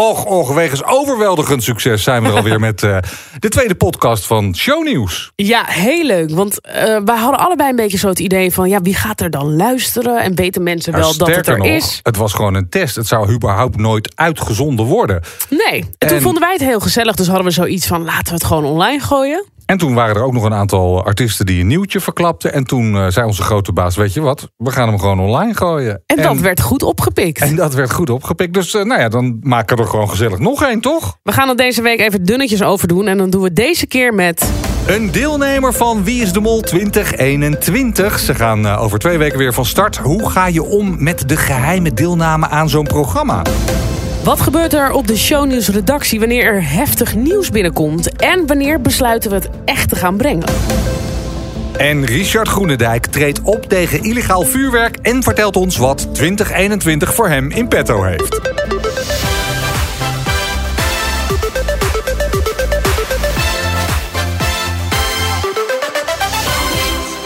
Och, och, wegens overweldigend succes zijn we er alweer met uh, de tweede podcast van Shownieuws. Ja, heel leuk. Want uh, wij hadden allebei een beetje zo het idee van... ja, wie gaat er dan luisteren? En weten mensen Nou, wel dat het er nog, is? Het was gewoon een test. Het zou überhaupt nooit uitgezonden worden. Nee. En, toen En- vonden wij het heel gezellig. Dus hadden we zoiets van, laten we het gewoon online gooien. En toen waren er ook nog een aantal artiesten die een nieuwtje verklapten. En toen uh, zei onze grote baas, weet je wat, we gaan hem gewoon online gooien. En, dat werd goed opgepikt. En dat werd goed opgepikt. Dus uh, nou ja, dan maken we er gewoon gezellig nog één, toch? We gaan het deze week even dunnetjes over doen. En dan doen we deze keer met... Een deelnemer van Wie is de Mol 2021. Ze gaan uh, over twee weken weer van start. Hoe ga je om met de geheime deelname aan zo'n programma? Wat gebeurt er op de shownieuws redactie wanneer er heftig nieuws binnenkomt? En wanneer besluiten we het echt te gaan brengen? En Richard Groenendijk treedt op tegen illegaal vuurwerk... en vertelt ons wat 2021 voor hem in petto heeft.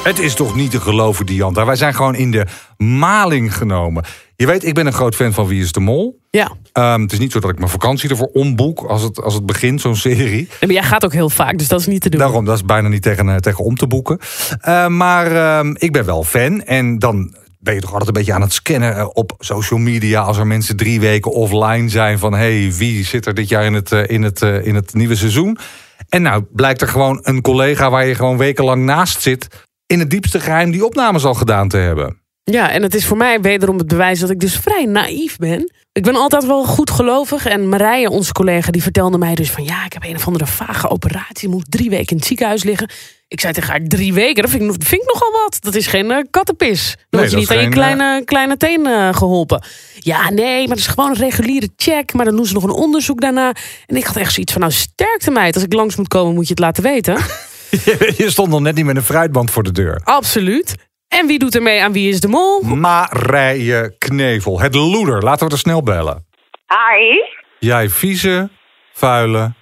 Het is toch niet te geloven, Dianta. Wij zijn gewoon in de maling genomen. Je weet, ik ben een groot fan van Wie is de Mol. Ja. Um, het is niet zo dat ik mijn vakantie ervoor omboek als het, als het begint, zo'n serie. Nee, maar jij gaat ook heel vaak, dus dat is niet te doen. Daarom, dat is bijna niet tegen, uh, tegen om te boeken. Uh, maar uh, ik ben wel fan. En dan ben je toch altijd een beetje aan het scannen op social media... als er mensen drie weken offline zijn van... hey, wie zit er dit jaar in het, in het, in het nieuwe seizoen? En nou blijkt er gewoon een collega waar je gewoon wekenlang naast zit... in het diepste geheim die opnames al gedaan te hebben. Ja, en het is voor mij wederom het bewijs dat ik dus vrij naïef ben. Ik ben altijd wel goed gelovig. En Marije, onze collega, die vertelde mij dus van... ja, ik heb een of andere vage operatie. Moet drie weken in het ziekenhuis liggen. Ik zei tegen haar, drie weken? Dat vind ik, vind ik nogal wat. Dat is geen uh, kattenpis. Dan word je niet aan je kleine, uh... kleine teen uh, geholpen. Ja, nee, maar dat is gewoon een reguliere check. Maar dan doen ze nog een onderzoek daarna. En ik had echt zoiets van, nou sterkte meid. Als ik langs moet komen, moet je het laten weten. je stond nog net niet met een fruitband voor de deur. Absoluut. En wie doet er mee aan Wie is de Mol? Marije Knevel, het loeder. Laten we er snel bellen. Hi. Jij vieze, vuile...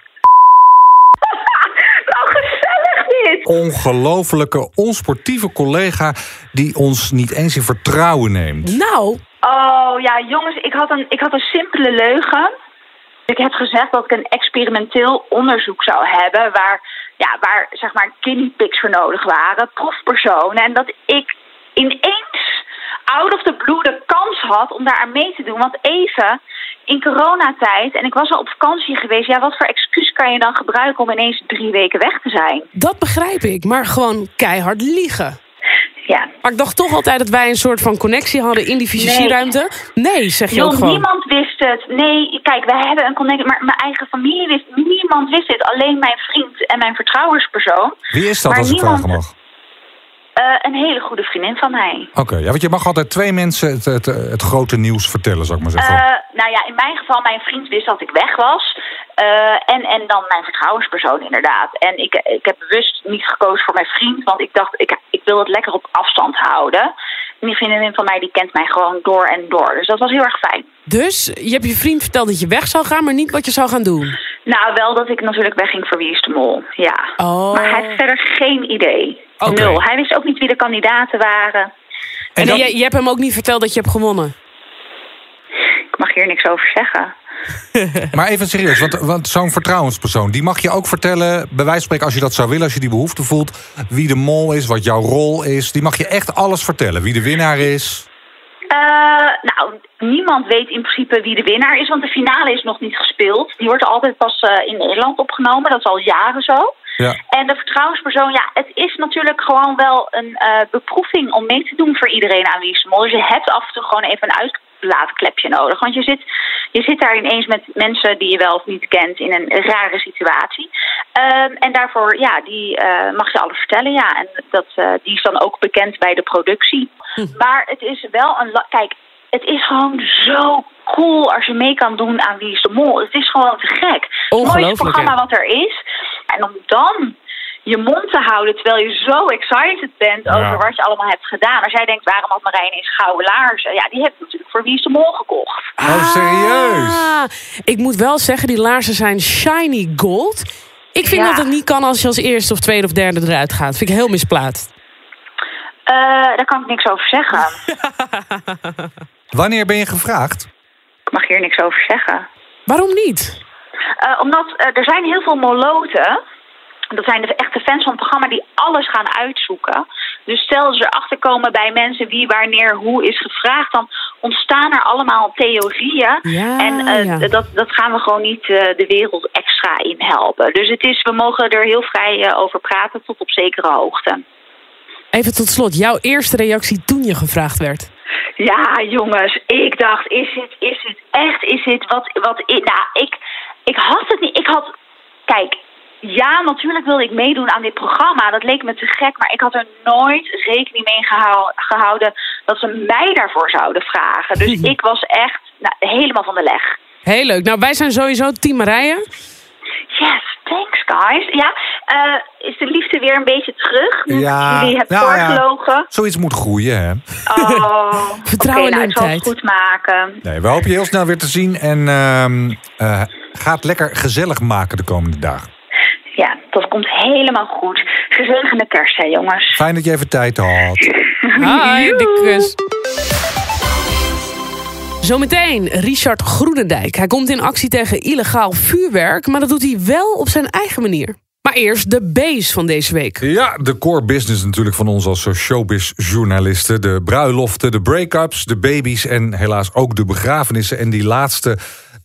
nou, gezellig dit. Ongelofelijke, onsportieve collega... die ons niet eens in vertrouwen neemt. Nou. Oh, ja, jongens, ik had een, ik had een simpele leugen. Ik heb gezegd dat ik een experimenteel onderzoek zou hebben... waar, ja, waar zeg maar guinea pigs voor nodig waren, proefpersonen... en dat ik ineens out of the blue de kans had om daar aan mee te doen. Want even in coronatijd, en ik was al op vakantie geweest... ja, wat voor excuus kan je dan gebruiken om ineens drie weken weg te zijn? Dat begrijp ik, maar gewoon keihard liegen. Ja. Maar ik dacht toch altijd dat wij een soort van connectie hadden in die fysieruimte. Nee, nee zeg je ook gewoon. niemand wist het. Nee, kijk, wij hebben een connectie, maar mijn eigen familie wist Niemand wist het, alleen mijn vriend en mijn vertrouwenspersoon. Wie is dat, maar als ik niemand... vragen mag? Uh, een hele goede vriendin van mij. Oké, okay, ja, want je mag altijd twee mensen het, het, het, grote nieuws vertellen, zou ik maar zeggen. Uh, nou ja, in mijn geval, mijn vriend wist dat ik weg was. Uh, en, en dan mijn vertrouwenspersoon inderdaad. En ik, ik heb bewust niet gekozen voor mijn vriend, want ik dacht, ik, ik wil het lekker op afstand houden. En die vriendin van mij, die kent mij gewoon door en door. Dus dat was heel erg fijn. Dus je hebt je vriend verteld dat je weg zou gaan, maar niet wat je zou gaan doen? Nou, wel dat ik natuurlijk wegging voor Wie is de Mol, ja. Oh. Maar hij heeft verder geen idee. Okay. Nul. Hij wist ook niet wie de kandidaten waren. En, en dat... je, je hebt hem ook niet verteld dat je hebt gewonnen? Ik mag hier niks over zeggen. maar even serieus, want, want zo'n vertrouwenspersoon... die mag je ook vertellen, bij wijze van spreken als je dat zou willen... als je die behoefte voelt, wie de mol is, wat jouw rol is. Die mag je echt alles vertellen, wie de winnaar is... Uh, nou, niemand weet in principe wie de winnaar is, want de finale is nog niet gespeeld. Die wordt altijd pas uh, in Nederland opgenomen, dat is al jaren zo. Ja. En de vertrouwenspersoon, ja, het is natuurlijk gewoon wel een uh, beproeving om mee te doen voor iedereen aan wie is de mol. Dus je hebt af en toe gewoon even een uitlaatklepje nodig. Want je zit, je zit daar ineens met mensen die je wel of niet kent in een rare situatie. Um, en daarvoor, ja, die uh, mag je alles vertellen, ja. En dat, uh, die is dan ook bekend bij de productie. Hm. Maar het is wel een... Kijk, het is gewoon zo cool als je mee kan doen aan Wie is de Mol. Het is gewoon te gek. Het mooiste programma wat er is. En om dan je mond te houden terwijl je zo excited bent Ja. over wat je allemaal hebt gedaan. Als jij denkt, waarom had Marijn eens gouden laarzen? Ja, die heb ik natuurlijk voor Wie is de Mol gekocht. Oh, serieus? Ah, ik moet wel zeggen, die laarzen zijn shiny gold. Ik vind Ja. dat het niet kan als je als eerste of tweede of derde eruit gaat. vind ik heel misplaatst. Eh, daar kan ik niks over zeggen. Wanneer ben je gevraagd? Ik mag hier niks over zeggen. Waarom niet? Uh, omdat uh, er zijn heel veel moloten. Dat zijn de echte fans van het programma die alles gaan uitzoeken. Dus stel ze erachter komen bij mensen wie, wanneer, hoe is gevraagd, dan ontstaan er allemaal theorieën. Ja, en uh, ja. dat, dat gaan we gewoon niet de wereld extra in helpen. Dus het is, we mogen er heel vrij over praten tot op zekere hoogte. Even tot slot, jouw eerste reactie toen je gevraagd werd? Ja, jongens, ik dacht, is het, is het echt, is het wat, wat, nou, ik, ik had het niet, ik had, kijk, ja, natuurlijk wilde ik meedoen aan dit programma, dat leek me te gek, maar ik had er nooit rekening mee gehouden dat ze mij daarvoor zouden vragen. Dus ik was echt nou, helemaal van de leg. Heel leuk, nou wij zijn sowieso team Marije. Yes, thanks guys. Ja, uh, is de liefde weer een beetje terug? Ja, jullie hebben nou, voorgelogen. Ja. Zoiets moet groeien, hè? Oh, Vertrouwen okay, in nou, de ik zal het goed maken. Nee, we hopen je heel snel weer te zien. En uh, uh, ga het lekker gezellig maken de komende dagen. Ja, dat komt helemaal goed. Gezellige kerst, hè, jongens. Fijn dat je even tijd had. Hi, dikke kus. Zometeen Richard Groenendijk. Hij komt in actie tegen illegaal vuurwerk, maar dat doet hij wel op zijn eigen manier. Maar eerst de base van deze week. Ja, de core business natuurlijk van ons als showbiz-journalisten. De bruiloften, de break-ups, de baby's en helaas ook de begrafenissen. En die laatste,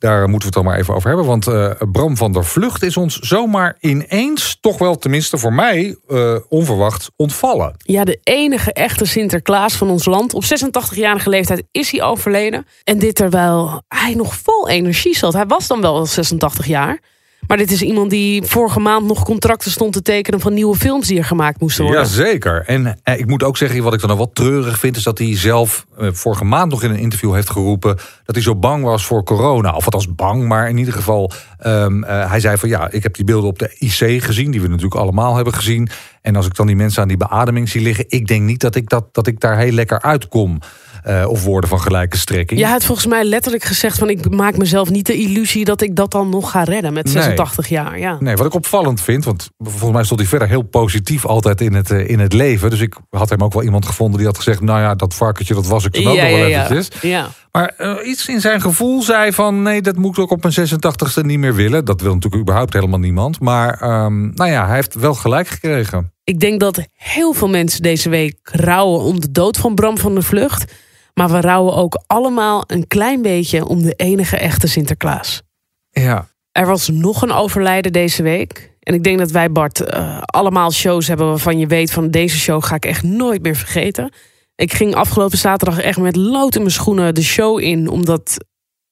daar moeten we het dan maar even over hebben. Want uh, Bram van der Vlucht is ons zomaar ineens, toch wel tenminste voor mij, uh, onverwacht ontvallen. Ja, de enige echte Sinterklaas van ons land. Op 86-jarige leeftijd is hij overleden. En dit terwijl hij nog vol energie zat. Hij was dan wel 86 jaar. Maar dit is iemand die vorige maand nog contracten stond te tekenen van nieuwe films die er gemaakt moesten worden. Jazeker. En eh, ik moet ook zeggen, wat ik dan wat treurig vind, is dat hij zelf eh, vorige maand nog in een interview heeft geroepen dat hij zo bang was voor corona. Of althans bang, maar in ieder geval, um, uh, hij zei van ja, ik heb die beelden op de IC gezien, die we natuurlijk allemaal hebben gezien. En als ik dan die mensen aan die beademing zie liggen, ik denk niet dat ik, dat, dat ik daar heel lekker uitkom. Uh, of woorden van gelijke strekking. Ja, hij had volgens mij letterlijk gezegd van ik maak mezelf niet de illusie dat ik dat dan nog ga redden met 86 nee. jaar. Ja. Nee, wat ik opvallend vind, want volgens mij stond hij verder heel positief altijd in het, uh, in het leven. Dus ik had hem ook wel iemand gevonden die had gezegd, nou ja, dat varkentje dat was ik toen ook ja, nog wel ja, eventjes. Ja. Maar uh, iets in zijn gevoel zei van nee, dat moet ik op mijn 86ste niet meer willen. Dat wil natuurlijk überhaupt helemaal niemand. Maar um, nou ja, hij heeft wel gelijk gekregen. Ik denk dat heel veel mensen deze week rouwen om de dood van Bram van der Vlucht. Maar we rouwen ook allemaal een klein beetje om de enige echte Sinterklaas. Ja. Er was nog een overlijden deze week. En ik denk dat wij, Bart, uh, allemaal shows hebben waarvan je weet van deze show ga ik echt nooit meer vergeten. Ik ging afgelopen zaterdag echt met lood in mijn schoenen de show in, omdat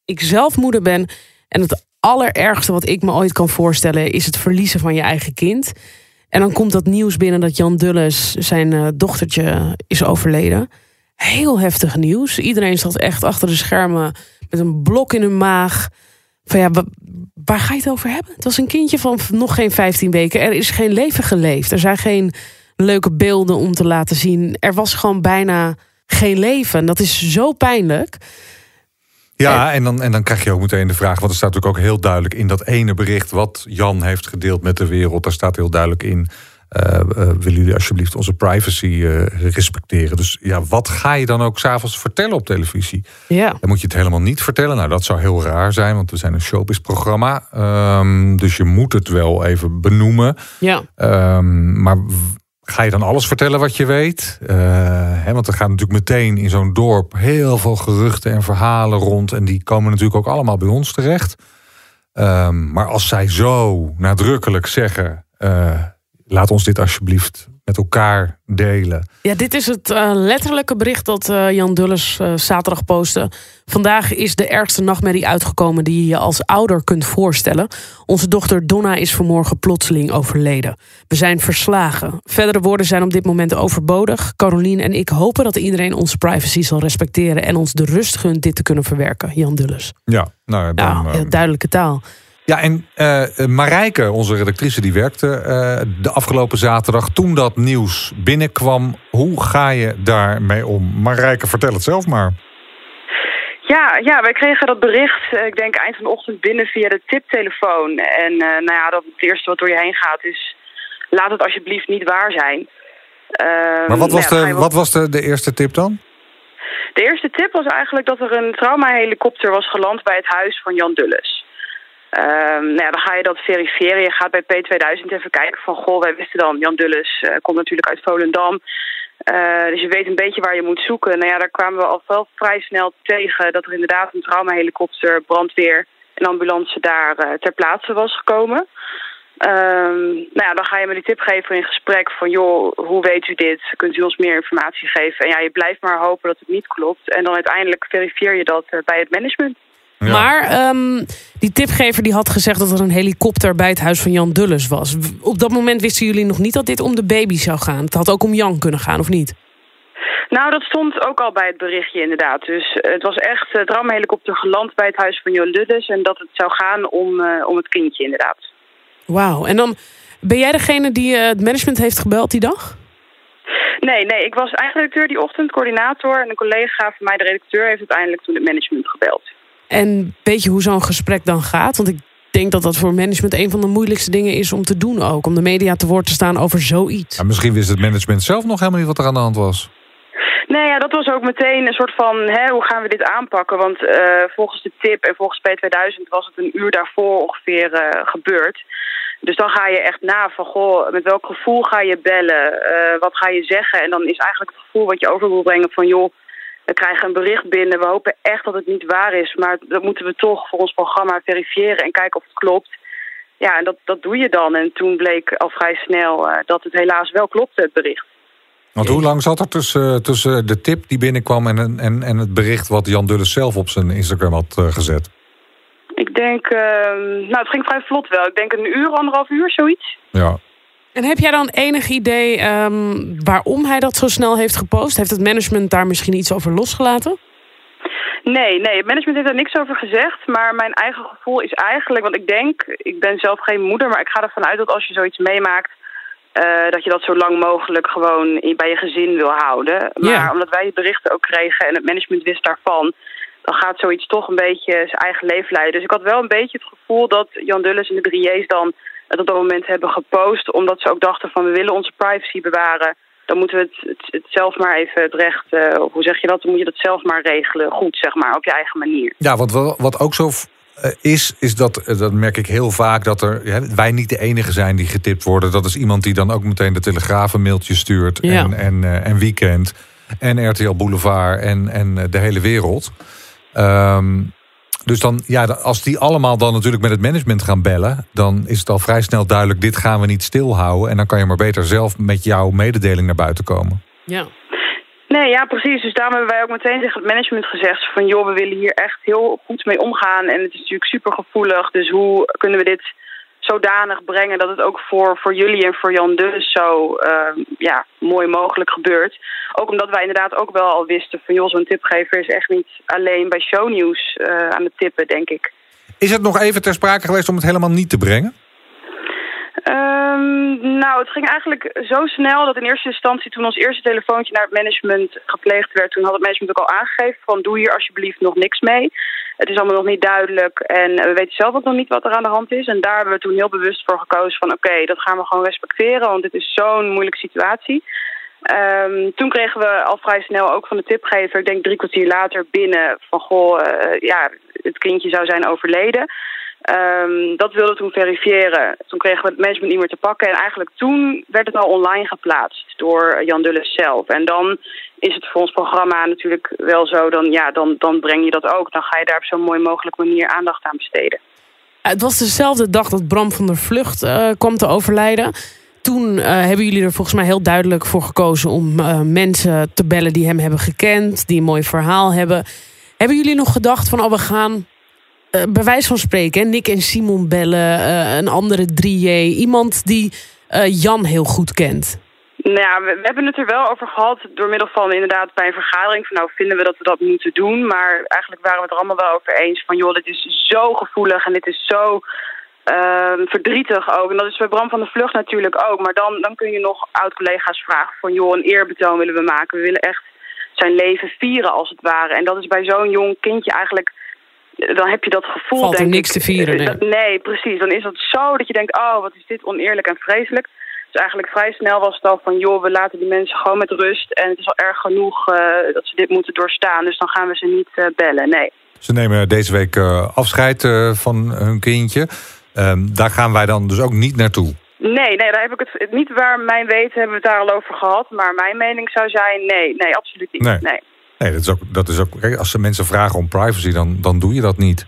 ik zelf moeder ben. En het allerergste wat ik me ooit kan voorstellen is het verliezen van je eigen kind. En dan komt dat nieuws binnen dat Jan Dulles, zijn uh, dochtertje, is overleden. Heel heftig nieuws. Iedereen zat echt achter de schermen met een blok in hun maag. Van ja, waar ga je het over hebben? Het was een kindje van nog geen 15 weken. Er is geen leven geleefd. Er zijn geen leuke beelden om te laten zien. Er was gewoon bijna geen leven. Dat is zo pijnlijk. Ja, en dan, en dan krijg je ook meteen de vraag... want er staat natuurlijk ook heel duidelijk in dat ene bericht... wat Jan heeft gedeeld met de wereld. Daar staat heel duidelijk in... Uh, uh, willen jullie alsjeblieft onze privacy uh, respecteren? Dus ja, wat ga je dan ook s'avonds vertellen op televisie? Ja. Dan moet je het helemaal niet vertellen. Nou, dat zou heel raar zijn, want we zijn een showbiz-programma. Um, dus je moet het wel even benoemen. Ja. Um, maar ga je dan alles vertellen wat je weet? Hè, want er gaat natuurlijk meteen in zo'n dorp heel veel geruchten en verhalen rond. En die komen natuurlijk ook allemaal bij ons terecht. Um, maar als zij zo nadrukkelijk zeggen... Laat ons dit alsjeblieft met elkaar delen. Ja, dit is het uh, letterlijke bericht dat uh, Jan Dulles uh, zaterdag postte. Vandaag is de ergste nachtmerrie uitgekomen die je je als ouder kunt voorstellen. Onze dochter Donna is vanmorgen plotseling overleden. We zijn verslagen. Verdere woorden zijn op dit moment overbodig. Carolien en ik hopen dat iedereen onze privacy zal respecteren... en ons de rust gunt dit te kunnen verwerken. Jan Dulles. Ja, nou, ja, heel duidelijke taal. Ja, en uh, Marijke, onze redactrice, die werkte uh, de afgelopen zaterdag. Toen dat nieuws binnenkwam, hoe ga je daarmee om? Marijke, vertel het zelf maar. Ja, ja, wij kregen dat bericht, ik denk eind van de ochtend binnen via de tiptelefoon. En uh, nou ja, dat het eerste wat door je heen gaat is, laat het alsjeblieft niet waar zijn. Uh, maar wat was, ja, de, wat was de, de eerste tip dan? De eerste tip was eigenlijk dat er een traumahelikopter was geland bij het huis van Jan Dulles. Ehm, nou ja, dan ga je dat verifiëren. Je gaat bij P2000 even kijken van... goh, wij wisten dan, Jan Dulles uh, komt natuurlijk uit Volendam. Uh, dus je weet een beetje waar je moet zoeken. Nou ja, daar kwamen we al vrij snel tegen... dat er inderdaad een traumahelikopter, brandweer en ambulance daar uh, ter plaatse was gekomen. Um, nou ja, dan ga je met die tipgever in gesprek van... joh, hoe weet u dit? Kunt u ons meer informatie geven? En ja, je blijft maar hopen dat het niet klopt. En dan uiteindelijk verifieer je dat bij het management. Ja. Maar um, die tipgever die had gezegd dat er een helikopter bij het huis van Jan Dulles was. Op dat moment wisten jullie nog niet dat dit om de baby zou gaan. Het had ook om Jan kunnen gaan, of niet? Nou, dat stond ook al bij het berichtje inderdaad. Dus uh, het was echt uh, dramahelikopter geland bij het huis van Jan Dulles... en dat het zou gaan om, uh, om het kindje inderdaad. Wauw. En dan ben jij degene die het management heeft gebeld die dag? Nee, nee, ik was eindredacteur die ochtend, coördinator... en een collega van mij, de redacteur, heeft uiteindelijk toen het management gebeld. En weet je hoe zo'n gesprek dan gaat? Want ik denk dat dat voor management een van de moeilijkste dingen is om te doen ook. Om de media te woord te staan over zoiets. Ja, misschien wist het management zelf nog helemaal niet wat er aan de hand was. Nee, ja, dat was ook meteen een soort van, hè, hoe gaan we dit aanpakken? Want uh, volgens de tip en volgens P2000 was het een uur daarvoor ongeveer uh, gebeurd. Dus dan ga je echt na van, goh, met welk gevoel ga je bellen? Uh, wat ga je zeggen? En dan is eigenlijk het gevoel wat je over wil brengen van, joh, we krijgen een bericht binnen. We hopen echt dat het niet waar is. Maar dat moeten we toch voor ons programma verifiëren en kijken of het klopt. Ja, en dat, dat doe je dan. En toen bleek al vrij snel uh, dat het helaas wel klopte, het bericht. Want hoe lang zat er tussen, tussen de tip die binnenkwam... en, en, en het bericht wat Jan Dulles zelf op zijn Instagram had uh, gezet? Ik denk... Uh, nou, het ging vrij vlot wel. Ik denk een uur, anderhalf uur, zoiets. Ja. En heb jij dan enig idee um, waarom hij dat zo snel heeft gepost? Heeft het management daar misschien iets over losgelaten? Nee, nee, het management heeft daar niks over gezegd. Maar mijn eigen gevoel is eigenlijk, want ik denk, ik ben zelf geen moeder, maar ik ga ervan uit dat als je zoiets meemaakt, uh, dat je dat zo lang mogelijk gewoon bij je gezin wil houden. Maar Ja. omdat wij die berichten ook kregen en het management wist daarvan, dan gaat zoiets toch een beetje zijn eigen leven leiden. Dus ik had wel een beetje het gevoel dat Jan Dulles en de Drieërs dan het op dat moment hebben gepost, omdat ze ook dachten van we willen onze privacy bewaren. Dan moeten we het, het, het zelf maar even het recht, uh, hoe zeg je dat, dan moet je dat zelf maar regelen, goed zeg maar, op je eigen manier. Ja, want wat, wat ook zo uh, is, is dat, uh, dat merk ik heel vaak, dat er, ja, wij niet de enige zijn die getipt worden. Dat is iemand die dan ook meteen de Telegraaf een mailtje stuurt Ja. en, en, uh, en Weekend en RTL Boulevard en, en de hele wereld. Um, dus dan, ja, als die allemaal dan natuurlijk met het management gaan bellen... dan is het al vrij snel duidelijk, dit gaan we niet stilhouden. En dan kan je maar beter zelf met jouw mededeling naar buiten komen. Ja. Nee, ja, precies. Dus daarom hebben wij ook meteen tegen het management gezegd... van joh, we willen hier echt heel goed mee omgaan. En het is natuurlijk super gevoelig. Dus hoe kunnen we dit zodanig brengen... dat het ook voor, voor jullie en voor Jan Dulles zo uh, ja, mooi mogelijk gebeurt. Ook omdat wij inderdaad ook wel al wisten... van joh, zo'n tipgever is echt niet alleen bij shownieuws uh, aan het tippen, denk ik. Is het nog even ter sprake geweest om het helemaal niet te brengen? Um, nou, het ging eigenlijk zo snel dat in eerste instantie toen ons eerste telefoontje naar het management gepleegd werd, toen had het management ook al aangegeven van doe hier alsjeblieft nog niks mee. Het is allemaal nog niet duidelijk en we weten zelf ook nog niet wat er aan de hand is. En daar hebben we toen heel bewust voor gekozen van oké, dat gaan we gewoon respecteren, want dit is zo'n moeilijke situatie. Um, toen kregen we al vrij snel ook van de tipgever, ik denk drie kwartier later binnen, van goh, uh, ja, het kindje zou zijn overleden. Um, dat wilden we toen verifiëren. Toen kregen we het management niet meer te pakken. En eigenlijk toen werd het al online geplaatst door Jan Dulles zelf. En dan is het voor ons programma natuurlijk wel zo, dan, ja, dan, dan breng je dat ook. Dan ga je daar op zo'n mooi mogelijke manier aandacht aan besteden. Het was dezelfde dag dat Bram van der Vlucht uh, kwam te overlijden. Toen uh, hebben jullie er volgens mij heel duidelijk voor gekozen om uh, mensen te bellen die hem hebben gekend, die een mooi verhaal hebben. Hebben jullie nog gedacht van, oh, we gaan uh, bij wijze van spreken, Nick en Simon bellen, uh, een andere 3J, iemand die uh, Jan heel goed kent? Nou ja, we, hebben het er wel over gehad door middel van inderdaad bij een vergadering van nou vinden we dat we dat moeten doen. Maar eigenlijk waren we het er allemaal wel over eens van joh, dit is zo gevoelig en dit is zo uh, verdrietig ook. En dat is bij Bram van de Vlucht natuurlijk ook. Maar dan, dan kun je nog oud-collega's vragen van joh, een eerbetoon willen we maken. We willen echt zijn leven vieren als het ware. En dat is bij zo'n jong kindje eigenlijk dan heb je dat gevoel, Valt er denk niks ik, te vieren, nee. Dat, nee, precies. Dan is dat zo dat je denkt, oh, wat is dit oneerlijk en vreselijk. Dus eigenlijk vrij snel was het al van, joh, we laten die mensen gewoon met rust. En het is al erg genoeg uh, dat ze dit moeten doorstaan. Dus dan gaan we ze niet uh, bellen, nee. Ze nemen deze week eh, afscheid eh, van hun kindje. Ehm, daar gaan wij dan dus ook niet naartoe. Nee, nee, daar heb ik het niet waar mijn weten hebben we het daar al over gehad. Maar mijn mening zou zijn, nee, nee, absoluut niet. Nee. Nee. Nee, dat is ook, dat is ook kijk, als ze mensen vragen om privacy, dan, dan doe je dat niet.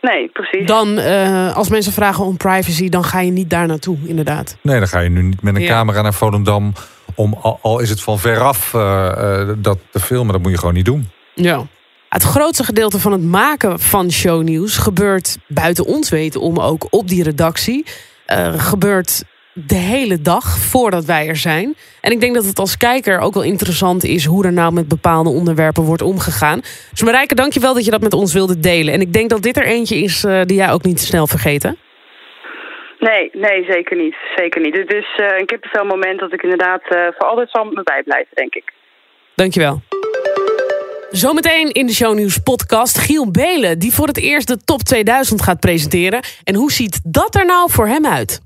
Nee, precies. Dan, eh, als mensen vragen om privacy, dan ga je niet daar naartoe, inderdaad. Nee, dan ga je nu niet met een Ja. camera naar Volendam om, al, al is het van veraf eh, eh, dat te filmen. Dat moet je gewoon niet doen. Ja. Het grootste gedeelte van het maken van shownieuws gebeurt buiten ons weten om ook op die redactie. Eh, gebeurt de hele dag voordat wij er zijn. En ik denk dat het als kijker ook wel interessant is hoe er nou met bepaalde onderwerpen wordt omgegaan. Dus Marijke, dankjewel dat je dat met ons wilde delen. En ik denk dat dit er eentje is eh, die jij ook niet snel vergeet, hè? Nee, nee, zeker niet. Zeker niet. Het is eh, een kippenvel moment dat ik inderdaad eh, voor altijd zal me bijblijven, denk ik. Dankjewel. Zometeen in de Shownieuws podcast Giel Belen... die voor het eerst de top 2000 gaat presenteren. En hoe ziet dat er nou voor hem uit?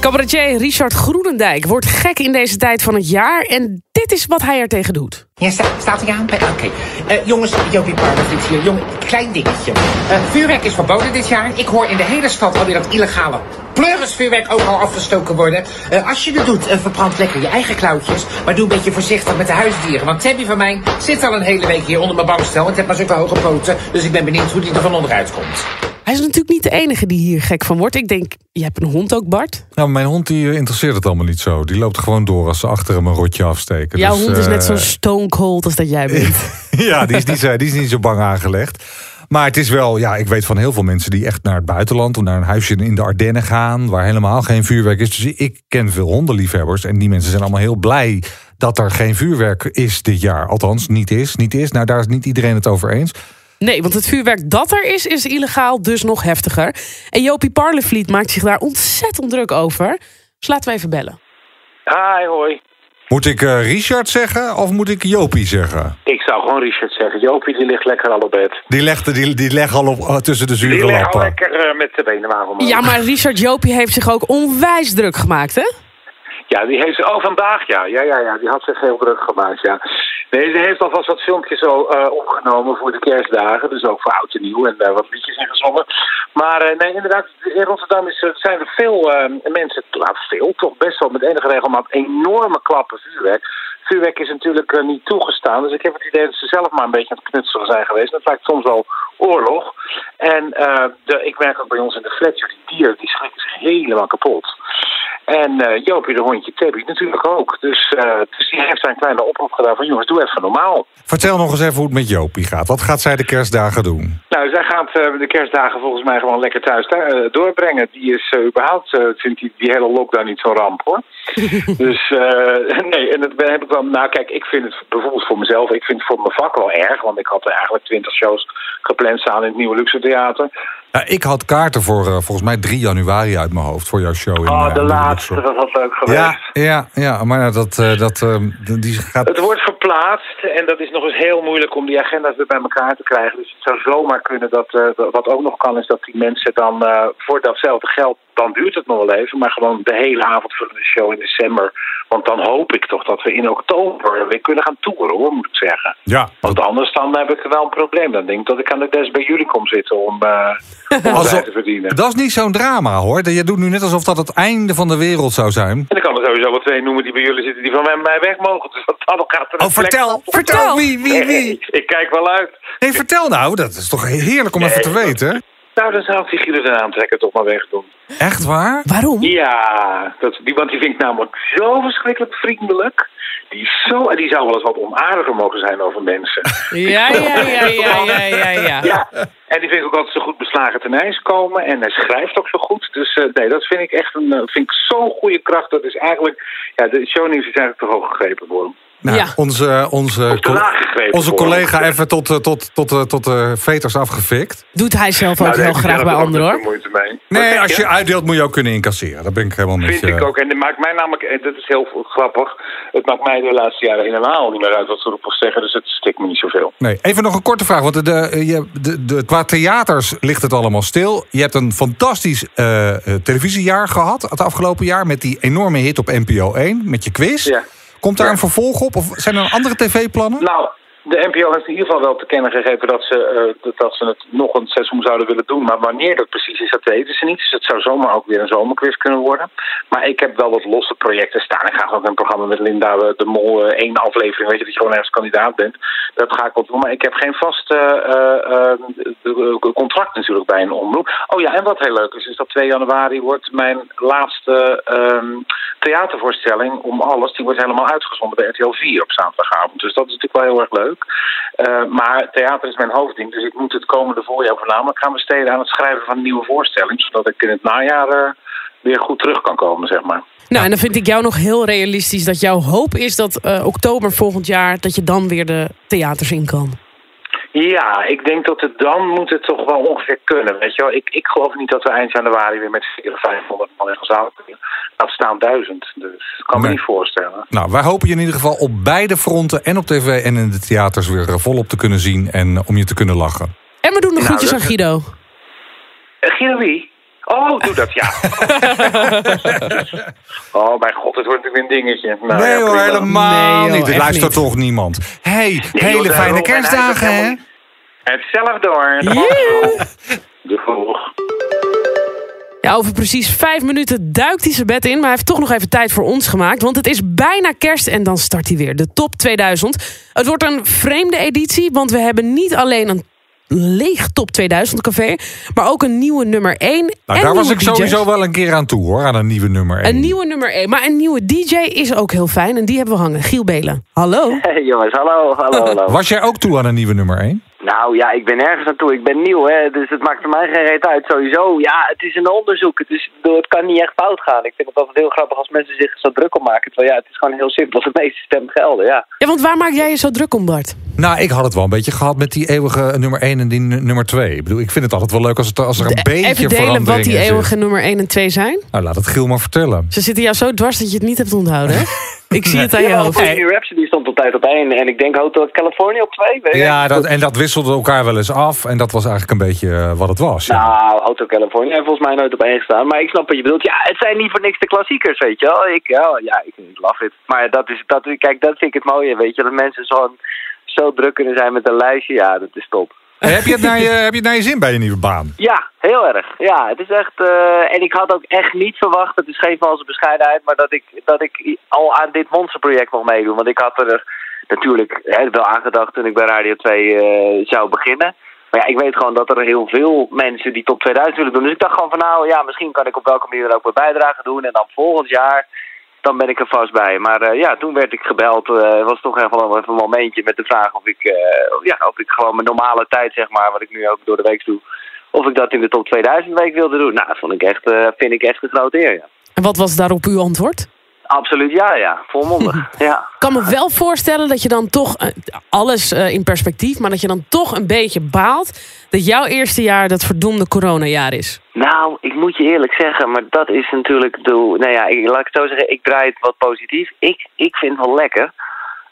Cabaretier Richard Groenendijk wordt gek in deze tijd van het jaar... en dit is wat hij er tegen doet. Ja, sta, staat hij aan? Oké. Eh, jongens, Jopie Parlevits hier. Jong, klein dingetje. Eh, vuurwerk is verboden dit jaar. Ik hoor in de hele stad alweer dat illegale pleurisvuurwerk ook al afgestoken worden. Eh, als je het doet, verbrand lekker je eigen klauwtjes. Maar doe een beetje voorzichtig met de huisdieren. Want Tabby van mij zit al een hele week hier onder mijn bankstel. En ik heb maar zulke hoge poten. Dus ik ben benieuwd hoe die er van onderuit komt. Hij is natuurlijk niet de enige die hier gek van wordt. Ik denk, je hebt een hond ook, Bart. Nou, mijn hond die eh, interesseert het allemaal niet zo. Die loopt gewoon door als ze achter hem een rotje afsteken. Jouw Dus, hond is net eh, zo stone cold als dat jij bent. ja, die is, niet zo, die is niet zo bang aangelegd. Maar het is wel, ja, ik weet van heel veel mensen die echt naar het buitenland of naar een huisje in de Ardennen gaan, waar helemaal geen vuurwerk is. Dus ik ken veel hondenliefhebbers en die mensen zijn allemaal heel blij dat er geen vuurwerk is dit jaar. Althans, niet is, niet is. Nou, daar is niet iedereen het over eens. Nee, want het vuurwerk dat er is, is illegaal, dus nog heftiger. En Jopie Parlevliet maakt zich daar ontzettend druk over. Dus laten we even bellen. Hi, hoi. Moet ik eh, Richard zeggen of moet ik Jopie zeggen? Ik zou gewoon Richard zeggen. Jopie die ligt lekker al op bed. Die legt, die, die legt al op, eh, tussen de Die zure ligt al lappen. lekker eh, met de benen maar omhoog. Ja, maar Richard Jopie heeft zich ook onwijs druk gemaakt, hè? Ja, die heeft. Oh, vandaag ja. Ja, ja, ja. Die had zich heel druk gemaakt, ja. Nee, ze heeft alvast wat filmpjes zo, eh, opgenomen voor de kerstdagen. Dus ook voor oud en nieuw en daar wat liedjes in gezongen. Maar eh, nee, inderdaad, in Rotterdam is, zijn er veel eh, mensen, nou veel, toch best wel met enige regelmaat enorme klappen vuurwerk. Vuurwerk is natuurlijk eh, niet toegestaan, dus ik heb het idee dat ze zelf maar een beetje aan het knutselen zijn geweest. Dat lijkt soms wel oorlog. En eh, de, ik merk ook bij ons in de flat, die dieren die schrikken zich helemaal kapot. En eh Joopje, de hondje Tabby, natuurlijk ook. Dus, eh, dus die heeft een kleine oproep gedaan van jongens, doe even normaal. Vertel nog eens even hoe het met Jopie gaat. Wat gaat zij de kerstdagen doen? Nou, zij gaat eh, de kerstdagen volgens mij gewoon lekker thuis eh, doorbrengen. Die is eh, überhaupt, eh, vindt die, die hele lockdown niet zo'n ramp hoor. dus eh, nee, en dat ben- heb ik wel. Nou, kijk, ik vind het bijvoorbeeld voor mezelf, ik vind het voor mijn vak wel erg. Want ik had er eigenlijk twintig shows gepland staan in het nieuwe Luxe Theater. Ja, ik had kaarten voor eh, volgens mij 3 januari uit mijn hoofd voor jouw show. In, Oh, eh, de laatste, dat was leuk geweest. Ja, ja, ja, maar dat, eh, dat, die gaat... Het wordt verplaatst en dat is nog eens heel moeilijk om die agenda's weer bij elkaar te krijgen. Dus het zou zomaar kunnen dat, wat ook nog kan, is dat die mensen dan voor datzelfde geld, dan duurt het nog wel even, maar gewoon de hele avond voor de show in december. Want dan hoop ik toch dat we in oktober weer kunnen gaan toeren, hoor, moet ik zeggen. Ja, Want anders dan heb ik wel een probleem. Dan denk ik dat ik aan de des bij jullie kom zitten om, eh om Alsof- te verdienen. dat is niet zo'n drama hoor. Je doet nu net alsof dat het einde van de wereld zou zijn. En ik kan er sowieso wel twee noemen die bij jullie zitten die van mij, mij weg mogen. Dus dan gaat er een Oh, vertel, plek- vertel, wie, wie, wie? Nee, ik kijk wel uit. Nee, vertel nou, dat is toch heerlijk om even te weten. Nou, dan zou ik die Gilles aantrekker toch maar wegdoen. Echt waar? Waarom? Ja, dat, die, want die vind ik namelijk zo verschrikkelijk vriendelijk. Die, is zo, en die zou wel eens wat onaardiger mogen zijn over mensen. Ja, ja, ja, ja, ja, ja, ja. Ja, en die vind ik ook altijd zo goed beslagen ten ijs komen. En hij schrijft ook zo goed. Dus eh, nee, dat vind ik echt een, eh, vind ik zo'n goede kracht. Dat is eigenlijk, ja, de shownieuws is eigenlijk te hoog gegrepen voor hem. Nou, Ja. onze, onze, onze collega even tot, eh, tot, tot, tot, tot de veters afgefikt. Doet hij zelf ook Nou, heel graag bij anderen niet hoor. Nee, als je uitdeelt moet je ook kunnen incasseren. Dat ben ik helemaal met Vind ik ook. En dat maakt mij namelijk, en dat is heel grappig, het maakt mij de laatste jaren helemaal niet meer uit wat ze erop zeggen. Dus het stikt me niet zoveel. Nee, even nog een korte vraag. Want de, de, je, de, de, qua theaters ligt het allemaal stil. Je hebt een fantastisch eh, eh, televisiejaar gehad het afgelopen jaar. Met die enorme hit op NPO 1. Met je quiz. Ja. Komt daar Ja. een vervolg op? Of zijn er andere tv-plannen? Nou, de NPO heeft in ieder geval wel te kennen gegeven dat ze, uh, dat ze het nog een seizoen zouden willen doen. Maar wanneer dat precies is, dat weten ze niet. Dus het zou zomaar ook weer een zomerquiz kunnen worden. Maar ik heb wel wat losse projecten staan. Ik ga ook een programma met Linda de Mol, uh, één aflevering, weet je, dat je gewoon ergens kandidaat bent. Dat ga ik wel doen. Maar ik heb geen vast contract natuurlijk bij een omroep. Oh ja, en wat heel leuk is, is dat 2 januari wordt mijn laatste ehm, theatervoorstelling om alles. Die wordt helemaal uitgezonden bij RTL 4 op zaterdagavond. Dus dat is natuurlijk wel heel erg leuk. Uh, maar theater is mijn hoofdding, dus ik moet het komende voorjaar voornamelijk gaan besteden aan het schrijven van een nieuwe voorstelling. Zodat ik in het najaar uh, weer goed terug kan komen, zeg maar. Nou, en dan vind ik jou nog heel realistisch dat jouw hoop is dat uh, oktober volgend jaar... dat je dan weer de theaters in kan. Ja, ik denk dat het dan moet het toch wel ongeveer kunnen. Weet je wel? Ik, ik geloof niet dat we eind januari weer met 400, 500 man in zaal kunnen. Dat staan duizend, dus dat kan nee. me niet voorstellen. Nou, wij hopen je in ieder geval op beide fronten en op tv en in de theaters weer volop te kunnen zien en om je te kunnen lachen. En we doen de groetjes nou, aan Guido. Uh, Guido wie? Oh, doe dat, ja. oh, mijn god, het wordt natuurlijk een dingetje. Nou, nee ja, hoor, helemaal nee, niet. Er luistert toch niemand. hey, hele fijne kerstdagen, hè? Hetzelfde hoor. De volg. Ja, over precies vijf minuten duikt hij zijn bed in. Maar hij heeft toch nog even tijd voor ons gemaakt. Want het is bijna kerst en dan start hij weer. De top 2000. Het wordt een vreemde editie. Want we hebben niet alleen een leeg top 2000 café. Maar ook een nieuwe nummer 1. Nou, daar was ik sowieso wel een keer aan toe hoor. Aan een nieuwe nummer 1. Een nieuwe nummer 1. Maar een nieuwe DJ is ook heel fijn. En die hebben we hangen. Giel Belen. Hallo. Hey jongens, hallo, hallo, hallo. Was jij ook toe aan een nieuwe nummer 1? Nou ja, ik ben ergens aan toe. Ik ben nieuw, hè, dus het maakt voor mij geen reet uit. Sowieso, ja, het is een onderzoek. Het, het kan niet echt fout gaan. Ik vind het altijd heel grappig als mensen zich zo druk om maken. Terwijl ja, het is gewoon heel simpel. De meeste stemmen gelden, ja. Ja, want waar maak jij je zo druk om, Bart? Nou, ik had het wel een beetje gehad met die eeuwige nummer 1 en die nummer 2. Ik bedoel, ik vind het altijd wel leuk als, het, als er een De, beetje Even delen wat die eeuwige nummer 1 en 2 zijn? Nou, laat het Giel maar vertellen. Ze zitten jou zo dwars dat je het niet hebt onthouden, hè? Ik zie het aan je ja, hoofd. Hey. Rhapsody stond altijd op één. En ik denk Hotel California op twee. Weet ja, dat, en dat wisselde elkaar wel eens af. En dat was eigenlijk een beetje uh, wat het was. Ja. Nou, Hotel California heeft volgens mij nooit op één gestaan. Maar ik snap wat je bedoelt. Ja, het zijn niet voor niks de klassiekers, weet je wel. Ik, ja, ja ik, ik love it. Maar dat is, dat, kijk, dat vind ik het mooie, weet je. Dat mensen zo, zo druk kunnen zijn met een lijstje. Ja, dat is top. Hey, heb, je het naar je, heb je het naar je zin bij je nieuwe baan? Ja, heel erg. Ja, het is echt... Uh, en ik had ook echt niet verwacht, het is geen valse bescheidenheid... maar dat ik, dat ik al aan dit monsterproject mag meedoen. Want ik had er natuurlijk hè, wel aan gedacht toen ik bij Radio 2 uh, zou beginnen. Maar ja, ik weet gewoon dat er heel veel mensen die top 2000 willen doen. Dus ik dacht gewoon van nou, ja, misschien kan ik op welke manier ook mijn bijdrage doen. En dan volgend jaar dan ben ik er vast bij. Maar uh, ja, toen werd ik gebeld. Het uh, was toch even een momentje met de vraag of ik, uh, ja, of ik gewoon mijn normale tijd, zeg maar, wat ik nu ook door de week doe, of ik dat in de top 2000 week wilde doen. Nou, dat vond ik echt, vind ik echt een grote eer, ja. En wat was daarop uw antwoord? Absoluut ja, ja. Volmondig, ja. Ik kan me wel voorstellen dat je dan toch, alles in perspectief, maar dat je dan toch een beetje baalt dat jouw eerste jaar dat verdomde coronajaar is. Nou, ik moet je eerlijk zeggen, maar dat is natuurlijk... De, nou ja, ik, laat ik het zo zeggen, ik draai het wat positief. Ik, ik vind het wel lekker.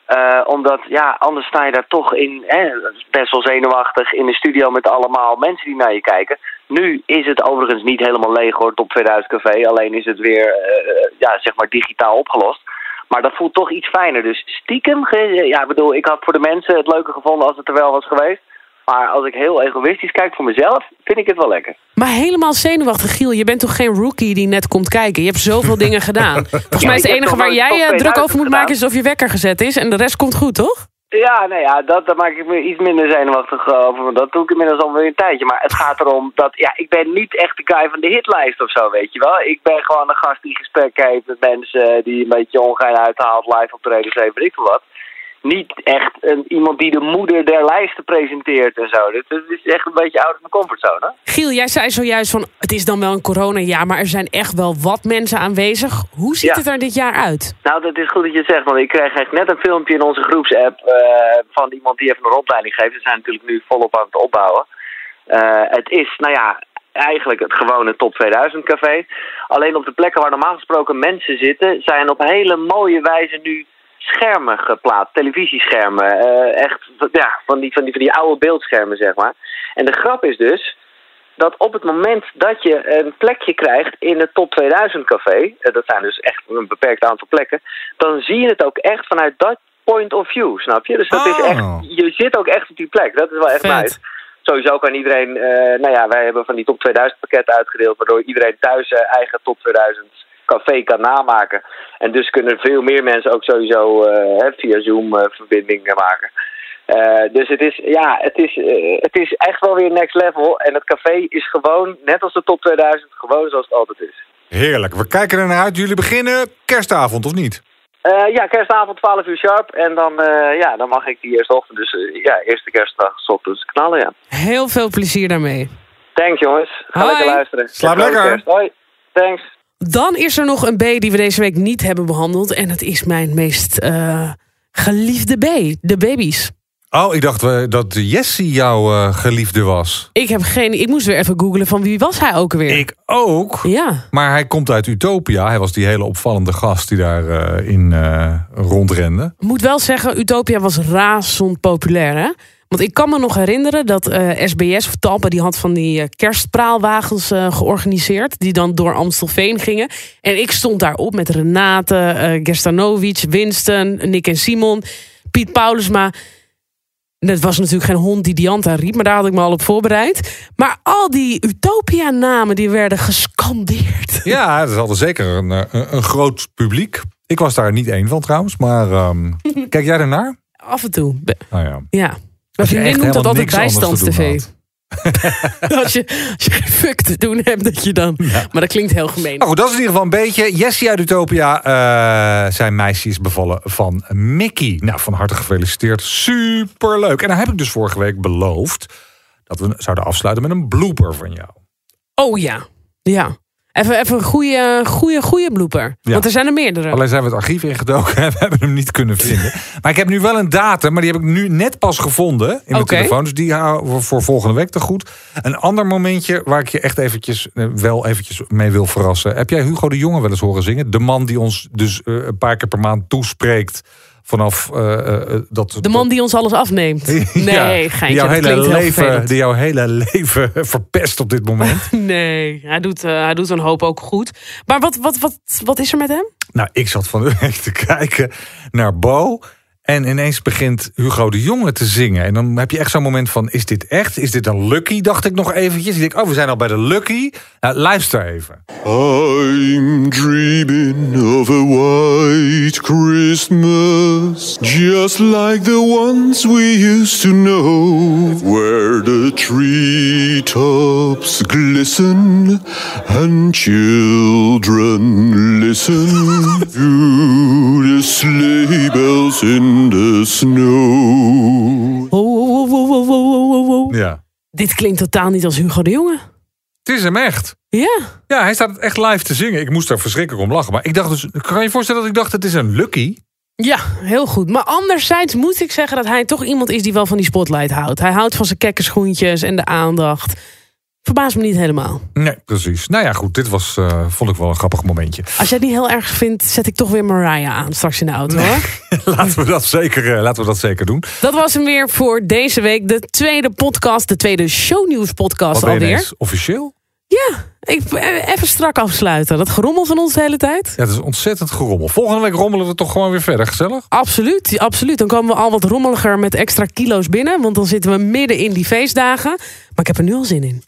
Uh, omdat, ja, anders sta je daar toch in, hè, best wel zenuwachtig... in de studio met allemaal mensen die naar je kijken. Nu is het overigens niet helemaal leeg hoor, top 2000 café. Alleen is het weer, uh, ja, zeg maar digitaal opgelost. Maar dat voelt toch iets fijner. Dus stiekem, ja, ik bedoel, ik had voor de mensen het leuker gevonden als het er wel was geweest. Maar als ik heel egoïstisch kijk voor mezelf, vind ik het wel lekker. Maar helemaal zenuwachtig, Giel. Je bent toch geen rookie die net komt kijken? Je hebt zoveel dingen gedaan. Volgens mij is het enige waar jij druk over moet maken... is of je wekker gezet is. En de rest komt goed, toch? Ja, nee, ja, dat, daar maak ik me iets minder zenuwachtig over. Dat doe ik inmiddels alweer een tijdje. Maar het gaat erom dat, ja, ik ben niet echt de guy van de hitlijst of zo, weet je wel. Ik ben gewoon een gast die gesprek heeft met mensen die een beetje ongein uithaalt, live op de weet ik wat niet echt een, iemand die de moeder der lijsten presenteert en zo. Dus het is echt een beetje out of mijn comfortzone. Giel, jij zei zojuist van het is dan wel een coronajaar, maar er zijn echt wel wat mensen aanwezig. Hoe ziet het er dit jaar uit? Nou, dat is goed dat je het zegt, want ik kreeg echt net een filmpje in onze groepsapp uh, van iemand die even een rondleiding geeft. We zijn natuurlijk nu volop aan het opbouwen. Uh, het is, nou ja, eigenlijk het gewone top 2000 café. Alleen op de plekken waar normaal gesproken mensen zitten, zijn op hele mooie wijze nu schermen geplaatst, televisieschermen. Uh, echt ja, van, die, van, die, van die oude beeldschermen, zeg maar. En de grap is dus dat op het moment dat je een plekje krijgt in het top 2000 café, uh, dat zijn dus echt een beperkt aantal plekken, dan zie je het ook echt vanuit dat point of view, snap je? Dus dat is Oh. echt, je zit ook echt op die plek. Dat is wel echt Vet. nice. Sowieso kan iedereen, eh, nou ja, wij hebben van die top 2000 pakketten uitgedeeld, waardoor iedereen thuis zijn eigen top 2000 café kan namaken. En dus kunnen veel meer mensen ook sowieso eh, hè, via Zoom eh, verbinding eh, maken. Eh, dus het is, ja, het is, het is echt wel weer next level. En het café is gewoon, net als de top 2000, gewoon zoals het altijd is. Heerlijk. We kijken er naar uit. Jullie beginnen kerstavond, of niet? Eh, ja, kerstavond 12 uur sharp. En dan, eh, ja, dan mag ik die eerste ochtend, dus ja, eerste kerstdag, 's ochtends knallen, ja. Heel veel plezier daarmee. Thanks jongens. Ga Hoi. lekker luisteren. Slaap lekker. Hoi. Thanks. Dan is er nog een B die we deze week niet hebben behandeld. En dat is mijn meest eh, geliefde B. De baby's. Oh, ik dacht eh, dat Jessie jouw eh, geliefde was. Ik heb geen... Ik moest weer even googlen van wie was hij ook weer. Ik ook. Ja. Maar hij komt uit Utopia. Hij was die hele opvallende gast die daar eh, in rondrende. Moet wel zeggen, Utopia was razend populair, hè? Want ik kan me nog herinneren dat eh, SBS of Talpa... die had van die eh, kerstpraalwagens eh, georganiseerd... die dan door Amstelveen gingen. En ik stond daarop met Renate, eh Gerstanovic, Winston, Nick en Simon... Piet Paulusma. En Het was natuurlijk geen hond die Dianta riep... maar daar had ik me al op voorbereid. Maar al die Utopia-namen die werden gescandeerd. Ja, dat altijd zeker een, eh, een, een groot publiek. Ik was daar niet één van trouwens. Maar ehm, kijk jij ernaar? Af en toe. Nou ja. Ja. Mijn je vriendin noemt dat altijd bijstands-tv. als, je, als je geen fuck te doen hebt, dat je dan... Maar dat klinkt heel gemeen. Nou goed, dat is in ieder geval een beetje. Jessie uit Utopia. eh, zijn meisje is bevallen van Mickey. Nou, van harte gefeliciteerd. Superleuk. En dan heb ik dus vorige week beloofd... dat we zouden afsluiten met een blooper van jou. Oh ja, ja. Even, even een goede, goede, goede blooper. Ja. Want er zijn er meerdere. Alleen zijn we het archief ingedoken en we hebben hem niet kunnen vinden. Maar ik heb nu wel een datum, maar die heb ik nu net pas gevonden in mijn Oké. telefoon. Dus die houden we voor volgende week te goed. Een ander momentje waar ik je echt eventjes, eh, wel eventjes mee wil verrassen. Heb jij Hugo de Jonge wel eens horen zingen? De man die ons dus eh, een paar keer per maand toespreekt vanaf eh, eh, dat... De man die ons alles afneemt. Nee, Ja, geintje, die jouw, hele leven, die jouw hele leven verpest op dit moment. Nee, hij doet, eh, hij doet een hoop ook goed. Maar wat, wat, wat, wat is er met hem? Nou, ik zat van de week te kijken naar Bo. En ineens begint Hugo de Jonge te zingen. En dan heb je echt zo'n moment van, is dit echt? Is dit een Lucky? Dacht ik nog eventjes. Ik denk, oh, we zijn al bij de Lucky. Nou, luister even. I'm dreaming of a white Christmas, just like the ones we used to know, where the treetops glisten and children listen to the in the snow. Oh, oh, oh, oh, oh, oh, oh. Ja. Dit klinkt totaal niet als Hugo de Jonge. Het is hem echt. Ja, Ja, hij staat echt live te zingen. Ik moest daar verschrikkelijk om lachen. Maar ik dacht dus, kan je je voorstellen dat ik dacht, het is een Lucky? ja, heel goed. Maar anderzijds moet ik zeggen dat hij toch iemand is die wel van die spotlight houdt. Hij houdt van zijn kekke schoentjes en de aandacht. Verbaast me niet helemaal. Nee, precies. Nou ja, goed, dit was, eh, vond ik wel een grappig momentje. Als jij het niet heel erg vindt, zet ik toch weer Mariah aan straks in de auto hoor. laten, we dat zeker, eh, laten we dat zeker doen. Dat was hem weer voor deze week. De tweede podcast, de tweede shownieuws podcast Wat alweer. officieel? Ja, ik, eh, even strak afsluiten. Dat gerommel van ons de hele tijd. Ja, het is ontzettend gerommel. Volgende week rommelen we toch gewoon weer verder. Gezellig? Absoluut, absoluut. Dan komen we al wat rommeliger met extra kilo's binnen. Want dan zitten we midden in die feestdagen. Maar ik heb er nu al zin in.